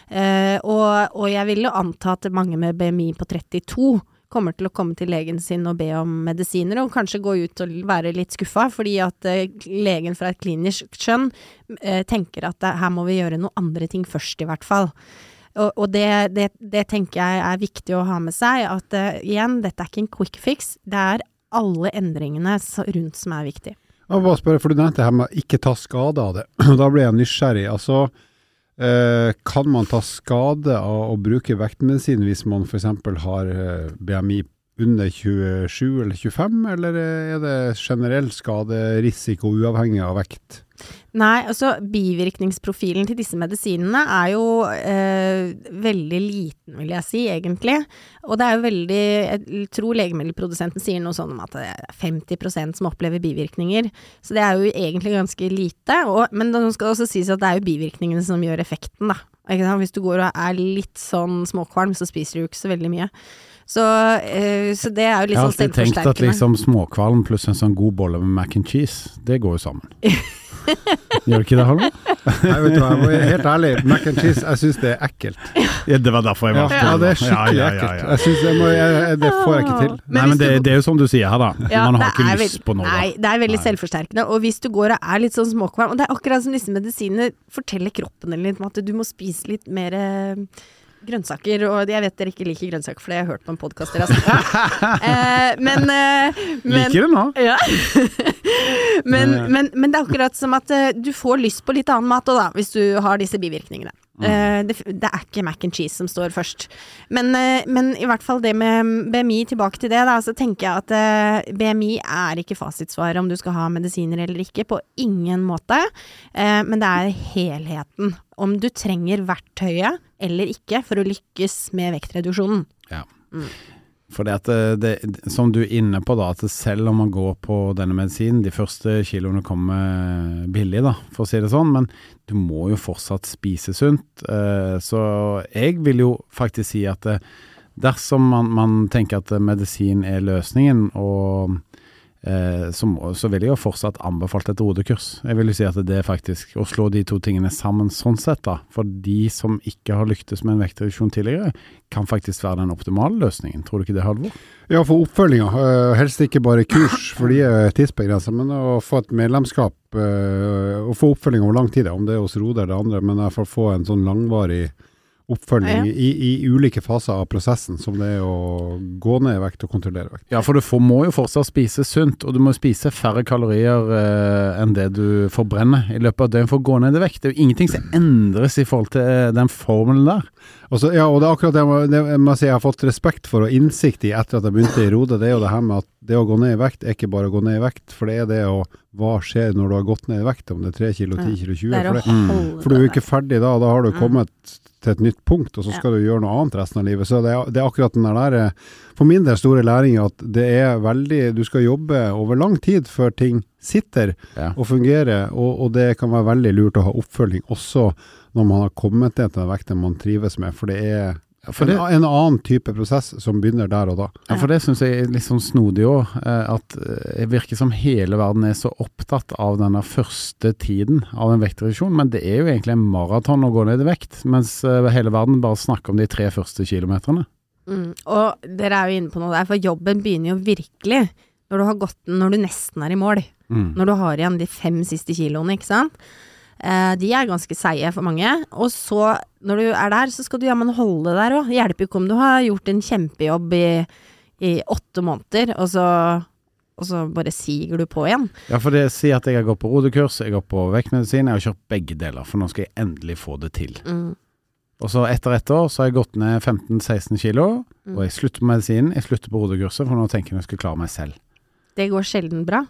Eh, og, og jeg vil jo anta at mange med BMI på 32 kommer til å komme til legen sin og be om medisiner, og kanskje gå ut og være litt skuffa, fordi at eh, legen fra et klinisk skjønn eh, tenker at her må vi gjøre noen andre ting først, i hvert fall. Og, og det, det, det tenker jeg er viktig å ha med seg, at uh, igjen, dette er ikke en quick fix, det er alle endringene rundt som er viktig. Jeg bare spørre, for Du nevnte det her med å ikke ta skade av det. Da blir jeg nysgjerrig. Altså, eh, kan man ta skade av å bruke vektmedisin hvis man f.eks. har eh, BMI under 27 eller 25, eller er det generell skaderisiko uavhengig av vekt? Nei, altså bivirkningsprofilen til disse medisinene er jo eh, veldig liten, vil jeg si, egentlig. Og det er jo veldig Jeg tror legemiddelprodusenten sier noe sånn om at det er 50 som opplever bivirkninger. Så det er jo egentlig ganske lite. Og, men det skal også sies at det er jo bivirkningene som gjør effekten, da. Hvis du går og er litt sånn småkvalm, så spiser du ikke så veldig mye. Så, eh, så det er jo litt Jeg har sånn alltid tenkt at liksom småkvalm pluss en sånn god bolle med mac and cheese, det går jo sammen. Gjør det ikke det, Halvor? Nei, vet du hva, jeg må være helt ærlig, mac and cheese, jeg syns det er ekkelt. Ja, det var derfor jeg Ja, valgte ja det er skikkelig ja, ja, ekkelt. Jeg synes jeg må, jeg, det får jeg ikke til. Men Nei, men det, det er jo som du sier her, da. Ja, Man har ikke lyst veld- på noe. Nei, det er veldig Nei. selvforsterkende. Og hvis du går og er litt sånn småkvalm Og det er akkurat som disse medisinene forteller kroppen din litt om at du må spise litt mer eh, grønnsaker. Og jeg vet dere ikke liker grønnsaker, for det har jeg hørt på en podkast dere har snakket eh, Men, eh, men Liker det nå? ja. men, Eh. men, men det er akkurat som at eh, du får lyst på litt annen mat òg, da, hvis du har disse bivirkningene. Eh, det, det er ikke mac and cheese som står først. Men, eh, men i hvert fall det med BMI, tilbake til det, da, så tenker jeg at eh, BMI er ikke fasitsvaret om du skal ha medisiner eller ikke, på ingen måte. Men det er helheten. Om du trenger verktøyet eller ikke for å lykkes med vektreduksjonen. Ja. Mm. For det at det, det, som du er inne på, da, at selv om man går på denne medisinen, de første kiloene kommer billig, da, for å si det sånn, men du må jo fortsatt spise sunt. Eh, så jeg vil jo faktisk si at eh, dersom man, man tenker at medisin er løsningen, og eh, så, så vil jeg jo fortsatt anbefalt et rodekurs. Jeg vil jo si at det er faktisk å slå de to tingene sammen sånn sett, da. For de som ikke har lyktes med en vektreduksjon tidligere, kan faktisk være den optimale løsningen. Tror du ikke det, Halvor? Ja, for oppfølginga. Uh, helst ikke bare kurs, for de er tidsbegrensa, men å få et medlemskap å og få oppfølging over lang tid, om det er hos Roder eller andre, men i hvert fall få en sånn langvarig oppfølging Ja. i, i ulike faser av prosessen, som det er å gå ned i vekt og kontrollere vekt. Ja, for du får, må jo fortsatt spise sunt, og du må spise færre kalorier eh, enn det du forbrenner i løpet av døgnet for å gå ned i vekt. Det er jo ingenting som endres i forhold til eh, den formelen der. Og så- ja, og det er akkurat det jeg må, det jeg må si jeg har fått respekt for og innsikt i etter at jeg begynte i Rode, det er jo det her med at det å gå ned i vekt er ikke bare å gå ned i vekt, for det er det å Hva skjer når du har gått ned i vekt, om det er 3 kilo, 10 kilo, 20 Det er for det. For du er jo ikke ferdig da, da har du Mm. kommet til et nytt punkt, og så Ja. skal du gjøre noe annet resten av livet. Så det er, det er akkurat den der eh, For min del store læring at det er veldig Du skal jobbe over lang tid før ting sitter Ja. og fungerer, og, og det kan være veldig lurt å ha oppfølging også når man har kommet ned til den vekten man trives med, for det er For det, en, en annen type prosess som begynner der og da. ja, for det syns jeg er litt sånn snodig òg. At eh, det virker som hele verden er så opptatt av denne første tiden av en vektreduksjon. Men det er jo egentlig en maraton å gå ned i vekt, mens eh, hele verden bare snakker om de tre første kilometerne. Mm. Og dere er jo inne på noe der, for jobben begynner jo virkelig når du har gått den, når du nesten er i mål. Mm. Når du har igjen de fem siste kiloene, ikke sant. Eh, de er ganske seige for mange. Og så, når du er der, så skal du jammen holde der òg. Hjelper jo ikke om du har gjort en kjempejobb i, i åtte måneder, og så, og så bare siger du på igjen. Ja, for det sier at jeg har gått på rodekurs, jeg har gått på vektmedisin, jeg har kjørt begge deler, for nå skal jeg endelig få det til. Mm. Og så etter et år så har jeg gått ned 15-16 kilo, Mm. og jeg slutter på medisinen, jeg slutter på rodekurset, for nå tenker jeg at jeg skal klare meg selv. Det går sjelden bra.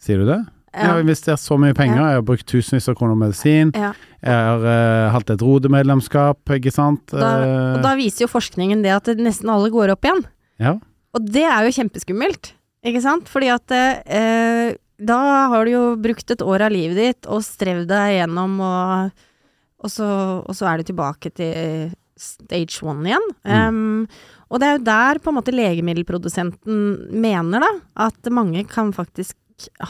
Sier du det? Jeg har Ja. investert så mye penger, jeg har brukt tusenvis av kroner på medisin, Ja. jeg har uh, hatt et rodemedlemskap, ikke sant? Da, Eh, og da viser jo forskningen det at nesten alle går opp igjen. ja. Og det er jo kjempeskummelt, ikke sant? Fordi at uh, da har du jo brukt et år av livet ditt og strevd deg gjennom, og, og, så, og så er du tilbake til stage one igjen. Um, og det er jo der på en måte legemiddelprodusenten mener da, at mange kan faktisk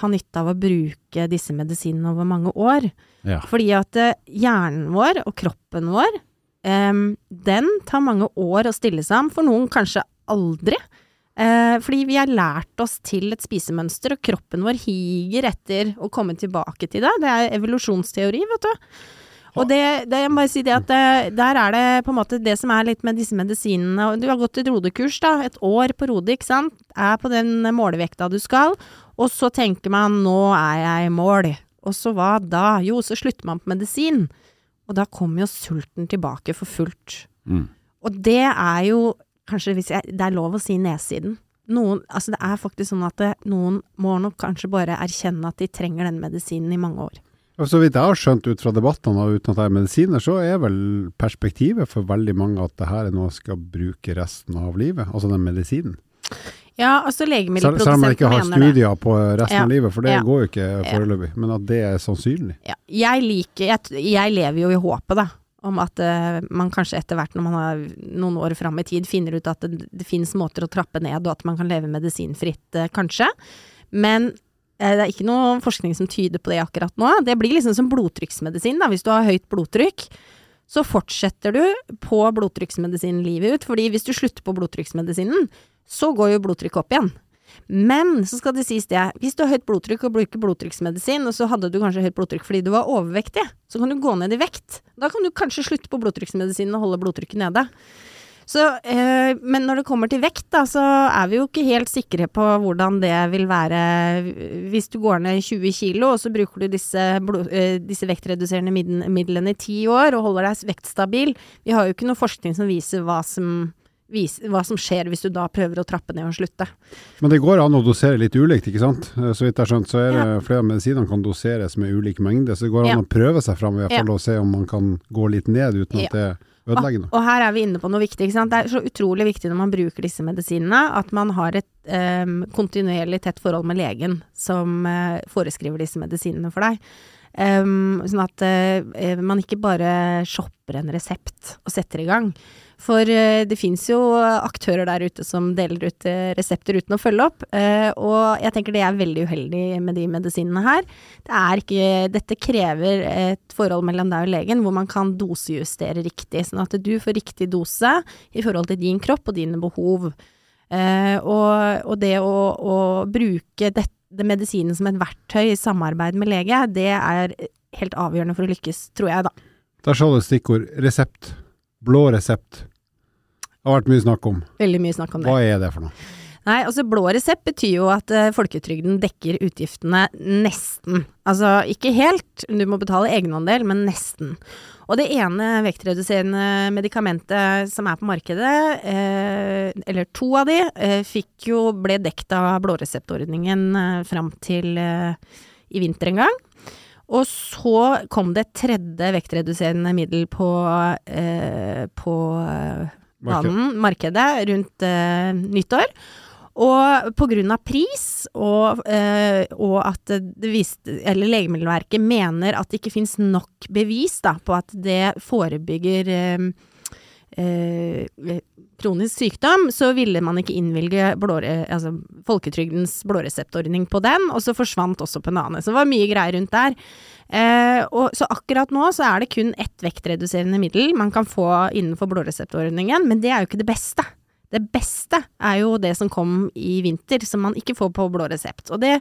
ha nytte av å bruke disse medisinene over mange år. ja. Fordi at eh, hjernen vår og kroppen vår, um, den tar mange år å stille seg om, for noen kanskje aldri. Uh, fordi vi har lært oss til et spisemønster, og kroppen vår higer etter å komme tilbake til det. Det er evolusjonsteori, vet du. Og det, det, jeg må bare si det at det, der er det på en måte det som er litt med disse medisinene. Du har gått et rodekurs, da. Et år på Rode, ikke sant. Er på den målevekta du skal. Og så tenker man 'nå er jeg i mål'. Og så hva da? Jo, så slutter man på medisin. Og da kommer jo sulten tilbake for fullt. Mm. Og det er jo kanskje hvis jeg, Det er lov å si nedsiden. Noen, altså det er faktisk sånn at det, noen må nok kanskje bare erkjenne at de trenger den medisinen i mange år. Og så vidt jeg har skjønt ut fra debattene og uten at jeg er medisiner, så er vel perspektivet for veldig mange at det her er noe jeg skal bruke resten av livet, altså den medisinen. Ja, altså Selv, selv om man ikke har studier på resten Ja. av livet, for det Ja. går jo ikke foreløpig, men at det er sannsynlig. Ja, jeg liker jeg, jeg lever jo i håpet, da. Om at uh, man kanskje etter hvert, når man har noen år fram i tid, finner ut at det, det finnes måter å trappe ned, og at man kan leve medisinfritt, uh, kanskje. Men eh, det er ikke noe forskning som tyder på det akkurat nå. Det blir liksom som blodtrykksmedisin, da. Hvis du har høyt blodtrykk, så fortsetter du på blodtrykksmedisin livet ut. Fordi hvis du slutter på blodtrykksmedisinen, så går jo blodtrykket opp igjen. Men så skal det sies det, hvis du har høyt blodtrykk og bruker blodtrykksmedisin, og så hadde du kanskje høyt blodtrykk fordi du var overvektig, så kan du gå ned i vekt. Da kan du kanskje slutte på blodtrykksmedisinen og holde blodtrykket nede. Så, øh, men når det kommer til vekt, da, så er vi jo ikke helt sikre på hvordan det vil være hvis du går ned 20 kilo, og så bruker du disse, blod, øh, disse vektreduserende midlene i ti år og holder deg vektstabil. Vi har jo ikke noe forskning som viser hva som, viser, hva som skjer hvis du da prøver å trappe ned og slutte. Men det går an å dosere litt ulikt, ikke sant? Eh, Så vidt jeg har skjønt, så er det flere av medisinene kan doseres med ulik mengde. Så det går an Ja. å prøve seg fram i hvert fall Ja. og se om man kan gå litt ned uten Ja. at det er ødeleggende. Og, og her er vi inne på noe viktig. Ikke sant? Det er så utrolig viktig når man bruker disse medisinene, at man har et um, kontinuerlig tett forhold med legen som uh, foreskriver disse medisinene for deg. Em, sånn at uh, man ikke bare shopper en resept og setter i gang. For uh, det fins jo aktører der ute som deler ut resepter uten å følge opp, og jeg tenker det er veldig uheldig med de medisinene her. Det ikke, dette krever et forhold mellom deg og legen hvor man kan dosejustere riktig, sånn at du får riktig dose i forhold til din kropp og dine behov. Eh, og, og det å, å bruke dette det medisinen som et verktøy i samarbeid med lege, det er helt avgjørende for å lykkes, tror jeg, da. Der sa du stikkord resept. Blå resept. Det har vært mye snakk om. Veldig mye snakk om det. Hva er det for noe? Nei, altså blå resept betyr jo at uh, folketrygden dekker utgiftene nesten. Altså ikke helt, du må betale egenandel, men nesten. Og det ene vektreduserende medikamentet som er på markedet, eh, eller to av de, eh, fikk jo, ble dekt av blåreseptordningen eh, fram til eh, i vinter en gang. Og så kom det et tredje vektreduserende middel på, eh, på eh, banen, markedet, rundt nyttår. Og av pris, og, eh, og at viste, Legemiddelverket mener at det ikke finnes nok bevis da, på at det forebygger eh, eh, kronisk sykdom, så ville man ikke innvilge blåre, altså, folketrygdens blåreseptordning på den, og så forsvant også på en annen. Så det var mye greier rundt der. Eh, og, så akkurat nå så er det kun ett vektreduserende middel man kan få innenfor blåreseptordningen, men det er jo ikke det beste. Det beste er jo det som kom i vinter, som man ikke får på blå resept. Og det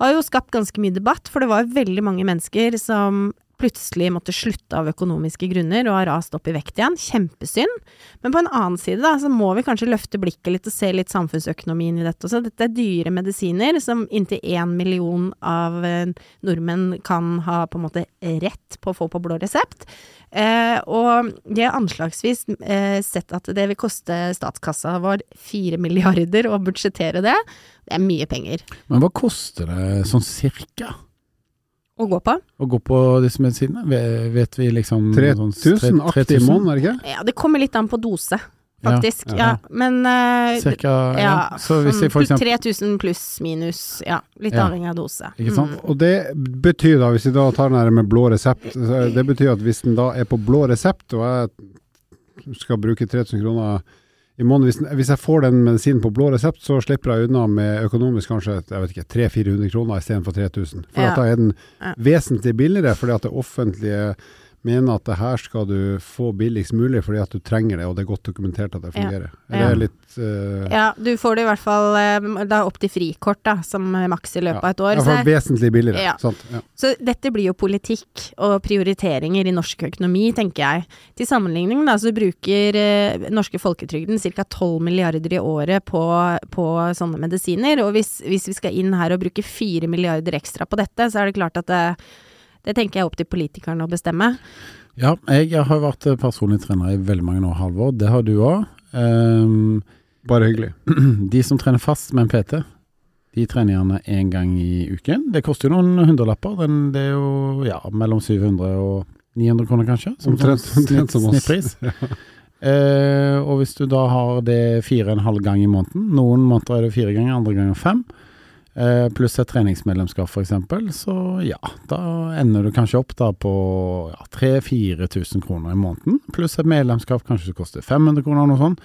har jo skapt ganske mye debatt, for det var veldig mange mennesker som plutselig måtte slutte av økonomiske grunner og har rast opp i vekt igjen. Kjempesynd. Men på en annen side da, så må vi kanskje løfte blikket litt og se litt samfunnsøkonomien i dette også. Dette er dyre medisiner som inntil én million av eh, nordmenn kan ha på en måte rett på å få på blå resept. Eh, og de har anslagsvis eh, sett at det vil koste statskassa vår fire milliarder å budsjettere det. Det er mye penger Men hva koster det sånn cirka å gå på. å gå på disse medisinene? Vet vi liksom 3000 aktig i måneden, er det ikke? Ja, det kommer litt an på dose, faktisk. Ja, Ja, ja. men uh, Cirka, ja. ja, Så hvis sånn vi for eksempel 3000 pluss minus, ja. Litt Ja. avhengig av dose. Ikke sant? Mm. Og det betyr da, hvis vi da tar den her med blå resept, det betyr at hvis den da er på blå resept, og jeg skal bruke 3000 kroner i måneden, hvis, hvis jeg får den medisinen på blå resept, så slipper jeg unna med økonomisk kanskje jeg vet ikke, 300-400 kroner istedenfor 3000. For Ja. at da er den vesentlig billigere, fordi at det offentlige mener at det her skal du få billigst mulig fordi at du trenger det, og det er godt dokumentert at det fungerer. Ja. Det litt uh... Ja, du får det i hvert fall eh, da opp til frikort, da, som maks i løpet av et år. Ja, for vesentlig billigere. Ja. Ja. så dette blir jo politikk og prioriteringer i norsk økonomi, tenker jeg. Til sammenligning da, så bruker uh, norske folketrygden ca. 12 milliarder i året på, på sånne medisiner. Og hvis, hvis vi skal inn her og bruke 4 milliarder ekstra på dette, så er det klart at det, det tenker jeg er opp til politikerne å bestemme. Ja, jeg har vært personlig trener i veldig mange år, Halvor. Det har du òg. Bare hyggelig. de som trener fast med en PT, de trener gjerne én gang i uken. Det koster jo noen hundrelapper. Den, det er jo ja, mellom 700 og 900 kroner, kanskje. Som Omtrent- snitt, som oss. snittpris. Eh, og hvis du da har det fire og en halv gang i måneden, noen måneder er det fire ganger, andre ganger fem, eh, pluss et treningsmedlemskap f.eks., så ja, da ender du kanskje opp da på ja, 3000-4000 kroner i måneden, pluss et medlemskap kanskje det koster 500 kroner eller noe sånt.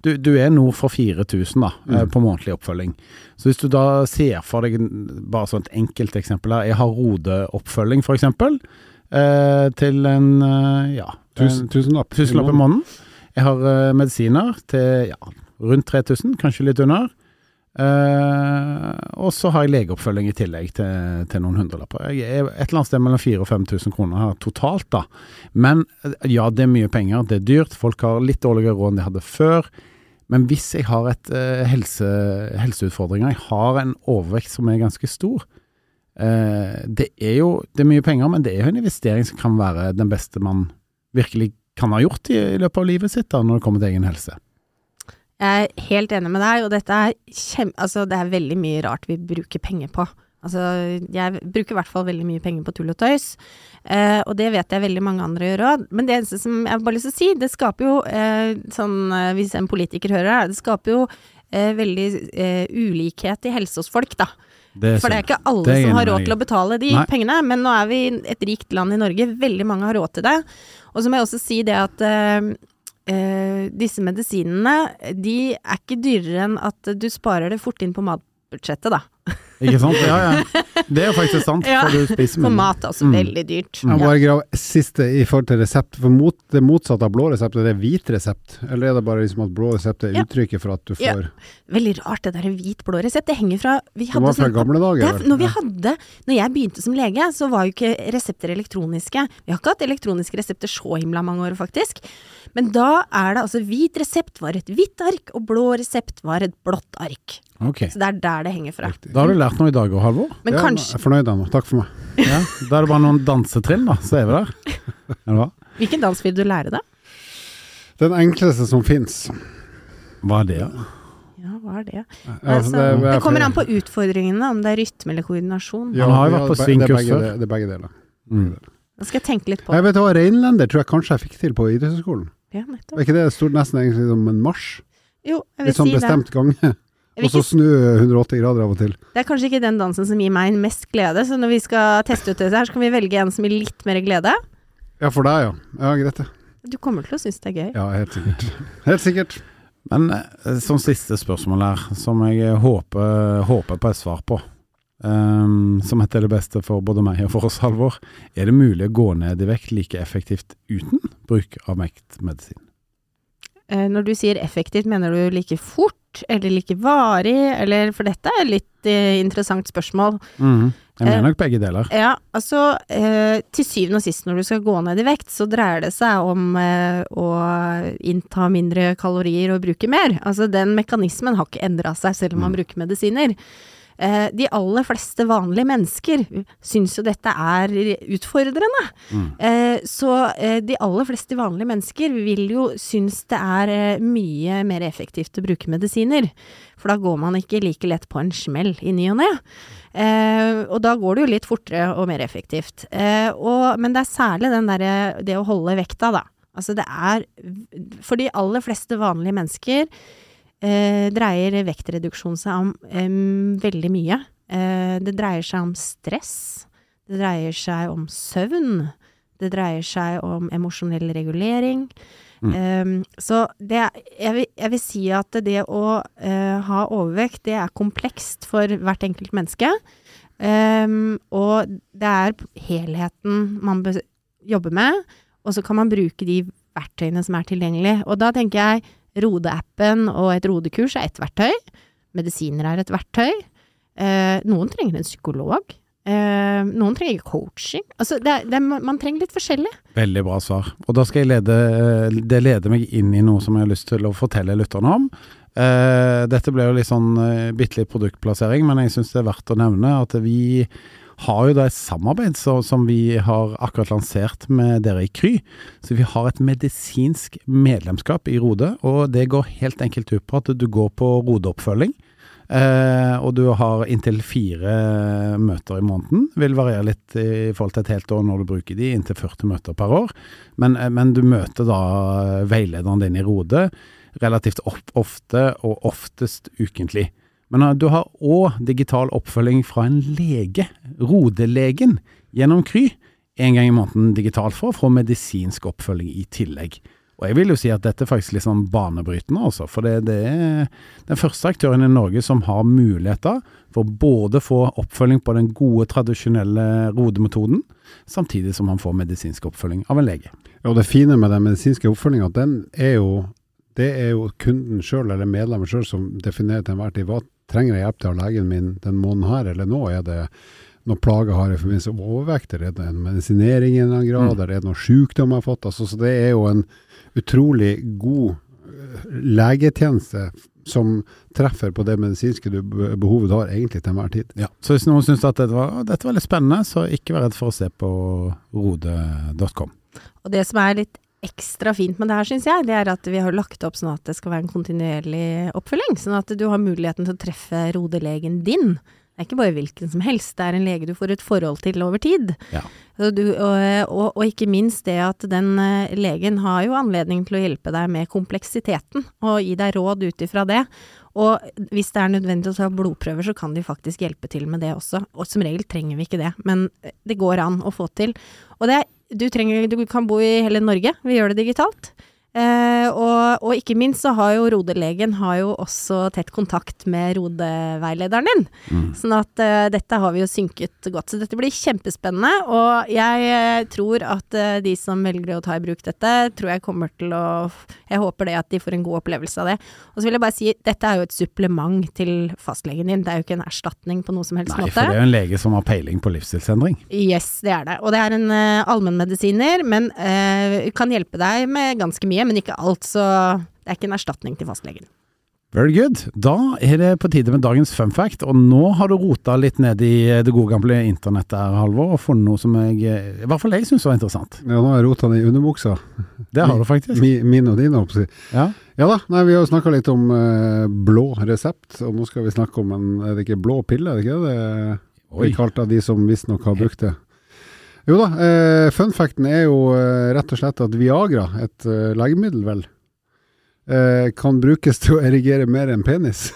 Du, du er nord for 4000 da, eh, Mm. på månedlig oppfølging. Så hvis du da ser for deg, bare sånn et enkelt eksempel her, jeg har rodeoppfølging f.eks., eh, til en eh, ja, Tusen, tusenlapp. i tusenlapp i måneden. Jeg har eh, medisiner til ja, rundt 3000, kanskje litt under. Eh, og så har jeg legeoppfølging i tillegg til, til noen hundrelapper. Jeg er et eller annet sted mellom 4000 og 5000 kroner her totalt, da. Men eh, ja, det er mye penger, det er dyrt. Folk har litt dårligere råd enn de hadde før. Men hvis jeg har et uh, helse, helseutfordringer, jeg har en overvekt som er ganske stor uh, Det er jo det er mye penger, men det er jo en investering som kan være den beste man virkelig kan ha gjort i, i løpet av livet sitt da, når det kommer til egen helse. Jeg er helt enig med deg, og dette er kjem... Altså, det er veldig mye rart vi bruker penger på. Altså, jeg bruker i hvert fall veldig mye penger på tull og tøys, eh, og det vet jeg veldig mange andre gjør òg. Men det eneste som jeg har bare lyst til å si, det skaper jo eh, sånn eh, Hvis en politiker hører det, det skaper jo eh, veldig eh, ulikhet i helse hos folk, da. Det For det er ikke alle er som har råd til å betale de Nei. pengene, men nå er vi et rikt land i Norge, veldig mange har råd til det. Og så må jeg også si det at eh, disse medisinene, de er ikke dyrere enn at du sparer det fort inn på matbudsjettet, da. Ikke sant? Ja, ja. Det er jo faktisk sant, Ja. for du spiser For mat er også Mm. veldig dyrt. Jeg må bare grave siste i forhold til resept. For mot, det motsatte av blå resept, er det hvit resept? Eller er det bare liksom at blå resept er Ja. uttrykket for at du Ja. får Veldig rart det der hvit-blå resept. Det henger fra Vi Det var fra sånn gamle dager. Er, når vi hadde Når jeg begynte som lege, så var jo ikke resepter elektroniske. Vi har ikke hatt elektroniske resepter så himla mange år, faktisk. Men da er det altså Hvit resept var et hvitt ark, og blå resept var et blått ark. Ok. Så det er der det henger fra. Riktig. Da har du lært noe i dag òg, Halvor. Men ja, kanskje Jeg er fornøyd ennå. Takk for meg. Ja. Da er det bare noen dansetrinn, da, så er vi der. Eller hva? Hvilken dans vil du lære deg? Den enkleste som fins. Hva er det, da? Ja, hva er det? Altså, det, det, er kommer an på utfordringene, om det er rytme eller koordinasjon. Ja, Han har jo vært på det begge før. Det er begge deler. Mm. Da skal jeg tenke litt på Jeg vet hva, Reinlender tror jeg kanskje jeg fikk til på idrettshøyskolen. Ja, Er ikke det stort nesten egentlig som en marsj? Jo, jeg vil Litt sånn si det. bestemt gange. Og så ikke, snu 180 grader av og til. det er kanskje ikke den dansen som gir meg mest glede, så når vi skal teste ut dette her, så kan vi velge en som gir litt mer glede. Ja, for deg, ja. Ja, greit det. Du kommer til å synes det er gøy. Ja, helt sikkert. Helt sikkert. Men eh, som siste spørsmål her, som jeg håper, håper på et svar på, um, som heter det beste for både meg og for oss, Halvor. Er det mulig å gå ned i vekt like effektivt uten bruk av vektmedisin? Eh, Når du sier effektivt, mener du like fort, eller like varig, eller For dette er et litt eh, interessant spørsmål. Mm, Jeg Eh, mener nok begge deler. Ja, altså eh, til syvende og sist når du skal gå ned i vekt, så dreier det seg om eh, å innta mindre kalorier og bruke mer. Altså den mekanismen har ikke endra seg selv om man bruker medisiner. Eh, de aller fleste vanlige mennesker syns jo dette er utfordrende. Mm. Eh, så eh, de aller fleste vanlige mennesker vil jo synes det er mye mer effektivt å bruke medisiner. For da går man ikke like lett på en smell i ny og ne. Eh, og da går det jo litt fortere og mer effektivt. Eh, og, men det er særlig den derre det å holde vekta, da. Altså det er For de aller fleste vanlige mennesker dreier vektreduksjon seg om em, veldig mye. Eh, det dreier seg om stress. Det dreier seg om søvn. Det dreier seg om emosjonell regulering. Mm. Um, så det, jeg, vil, jeg vil si at det å uh, ha overvekt, det er komplekst for hvert enkelt menneske. Um, og det er helheten man bør jobbe med, og så kan man bruke de verktøyene som er tilgjengelige. Og da tenker jeg Rode-appen og et Rode-kurs er ett verktøy. Medisiner er et verktøy. Eh, noen trenger en psykolog. Eh, noen trenger coaching. Altså, det er, det er, man trenger litt forskjellig. Veldig bra svar. Og da skal jeg lede Det leder meg inn i noe som jeg har lyst til å fortelle lytterne om. Eh, dette ble jo litt sånn eh, bitte litt produktplassering, men jeg syns det er verdt å nevne at vi har jo da et samarbeid så, som vi har akkurat lansert med dere i Kry. Så vi har et medisinsk medlemskap i Rode, og det går helt enkelt ut på at du går på Rode-oppfølging. Eh, og du har inntil fire møter i måneden. Vil variere litt i forhold til et helt år når du bruker de, inntil 40 møter per år. Men, eh, men du møter da veilederen din i Rode relativt ofte, og oftest ukentlig. Men eh, du har òg digital oppfølging fra en lege, Rodelegen, gjennom Kry. En gang i måneden digitalt for å få medisinsk oppfølging i tillegg. Og jeg vil jo si at dette er faktisk litt sånn banebrytende, altså. For det, det er den første aktøren i Norge som har muligheter for både å få oppfølging på den gode, tradisjonelle rodemetoden, samtidig som man får medisinsk oppfølging av en lege. Og det fine med den medisinske oppfølginga, den er jo det er jo kunden sjøl eller medlemmet sjøl som definerer til enhver tid hva trenger jeg hjelp til av legen min den måneden her eller nå? Er det noen plager jeg har i forbindelse med overvekt, eller er det en medisinering i en eller annen grad, Mm. er det noen sykdom jeg har fått? Altså, så det er jo en utrolig god eh, legetjeneste som treffer på det medisinske du behovet du har egentlig til enhver tid. Ja. Så hvis noen syns at dette var, dette var litt spennende, så ikke vær redd for å se på rode.com. Og det som er litt ekstra fint med det her, syns jeg, det er at vi har lagt opp sånn at det skal være en kontinuerlig oppfølging. Sånn at du har muligheten til å treffe rodelegen din. Det er ikke bare hvilken som helst, det er en lege du får et forhold til over tid. Ja. Du, og, og, og ikke minst det at den eh, legen har jo anledning til å hjelpe deg med kompleksiteten, og gi deg råd ut ifra det. Og hvis det er nødvendig å ta blodprøver, så kan de faktisk hjelpe til med det også. Og som regel trenger vi ikke det, men det går an å få til. Og det er du, trenger, du kan bo i hele Norge, vi gjør det digitalt. Eh, og, og ikke minst så har jo rodelegen har jo også tett kontakt med rodeveilederen din. Mm. Sånn at eh, dette har vi jo synket godt. Så dette blir kjempespennende. Og jeg eh, tror at eh, de som velger å ta i bruk dette, tror jeg kommer til å Jeg håper det at de får en god opplevelse av det. Og så vil jeg bare si, dette er jo et supplement til fastlegen din. Det er jo ikke en erstatning på noe som helst Nei, måte. for det er jo en lege som har peiling på livsstilsendring. Yes, det er det. Og det er en uh, allmennmedisiner, men eh, kan hjelpe deg med ganske mye, men ikke alt. Så det er ikke en erstatning til fastlegen. Very good. Da er det på tide med dagens fun fact, og nå har du rota litt ned i det gode gamle internettet her, Halvor, og funnet noe som jeg, i hvert fall jeg syns var interessant. Ja, nå har jeg rota det i underbuksa. Det har du faktisk. Min, min og din, holdt jeg på å si. Ja. Ja da, nei, vi har jo snakka litt om eh, blå resept, og nå skal vi snakke om en Er det ikke blå pille, er det ikke det? Det blir kalt av de som visstnok har brukt det. Jo da, eh, fun facten er jo eh, rett og slett at Viagra, et eh, legemiddel vel, eh, kan brukes til å erigere mer enn penis.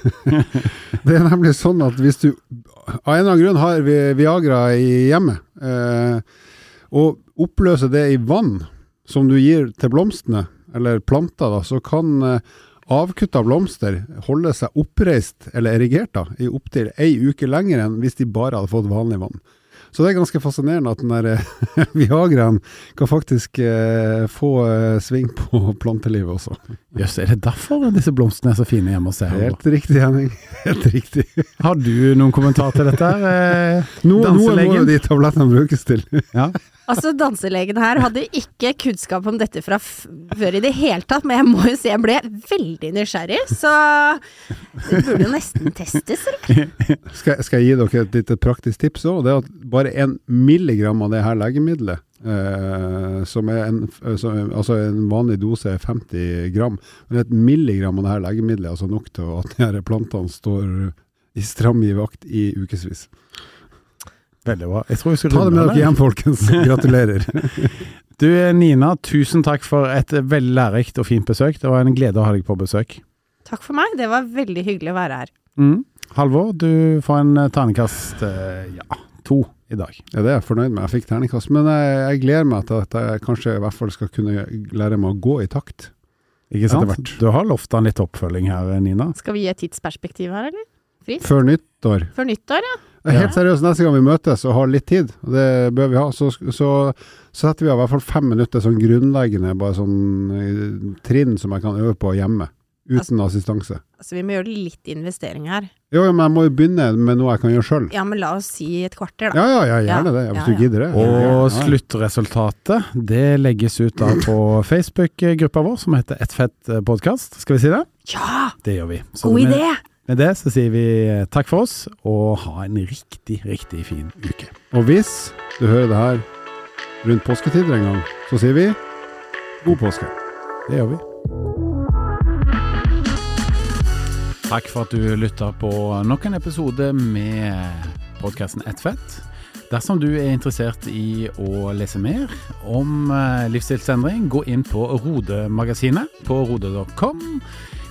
det er nemlig sånn at hvis du av en eller annen grunn har vi- Viagra i hjemmet, eh, og oppløser det i vann som du gir til blomstene, eller planter, da, så kan eh, avkutta blomster holde seg oppreist eller erigert da, i opptil ei uke lenger enn hvis de bare hadde fått vanlig vann. Så det er ganske fascinerende at den der eh, Viagraen kan faktisk eh, få eh, sving på plantelivet også. Jøss, er det derfor disse blomstene er så fine hjemme hos deg? Helt riktig, Henning. Helt riktig. Har du noen kommentar til dette? Eh, Noe, noe må jo de tablettene brukes til. Ja. Altså, danselegen her hadde ikke kunnskap om dette fra før i det hele tatt, men jeg må jo si jeg ble veldig nysgjerrig, så det burde jo nesten testes, eller? Skal, skal jeg gi dere et lite praktisk tips òg? Det er at bare en milligram av det her legemiddelet, eh, som er en, eh, som, altså en vanlig dose er 50 gram, men et milligram av det her legemiddelet er altså nok til at de her plantene står i stram i vakt i ukevis. Veldig bra. Jeg tror jeg skal Ta det med dere hjem, folkens. Gratulerer. Du Nina, tusen takk for et veldig lærerikt og fint besøk. Det var en glede å ha deg på besøk. Takk for meg, det var veldig hyggelig å være her. Mm. Halvor, du får en eh, terningkast eh, ja, to i dag. Ja, det er jeg fornøyd med. Jeg fikk terningkast. Men jeg, jeg gleder meg til at jeg kanskje i hvert fall skal kunne lære meg å gå i takt. Ikke sant? Du har lovt han litt oppfølging her, Nina. Skal vi gi et tidsperspektiv her, eller? Før nyttår. Før nyttår, ja. Helt seriøst, neste gang vi møtes og har litt tid, og det bør vi ha, så, så, så setter vi av i hvert fall fem minutter sånn grunnleggende bare sånn eh, trinn som jeg kan øve på hjemme. Uten assistanse. Altså, vi må gjøre litt investering her. Jo, ja, men jeg må jo begynne med noe jeg kan gjøre sjøl. Ja, men la oss si et kvarter, da. Ja, ja, ja, gjerne det. Hvis ja, du gidder det. Og sluttresultatet, det legges ut da på Facebook-gruppa vår som heter Ett fett podkast. Skal vi si det? Ja! Det gjør vi. Så God med, idé! Med det så sier vi eh, takk for oss, og ha en riktig, riktig fin uke. Og hvis du hører det her rundt påsketider en gang, så sier vi god påske. Det gjør vi. Takk for at du lytta på nok en episode med podkasten Ett fett. Dersom du er interessert i å lese mer om eh, livsstilsendring, gå inn på Rode-magasinet på rode.com.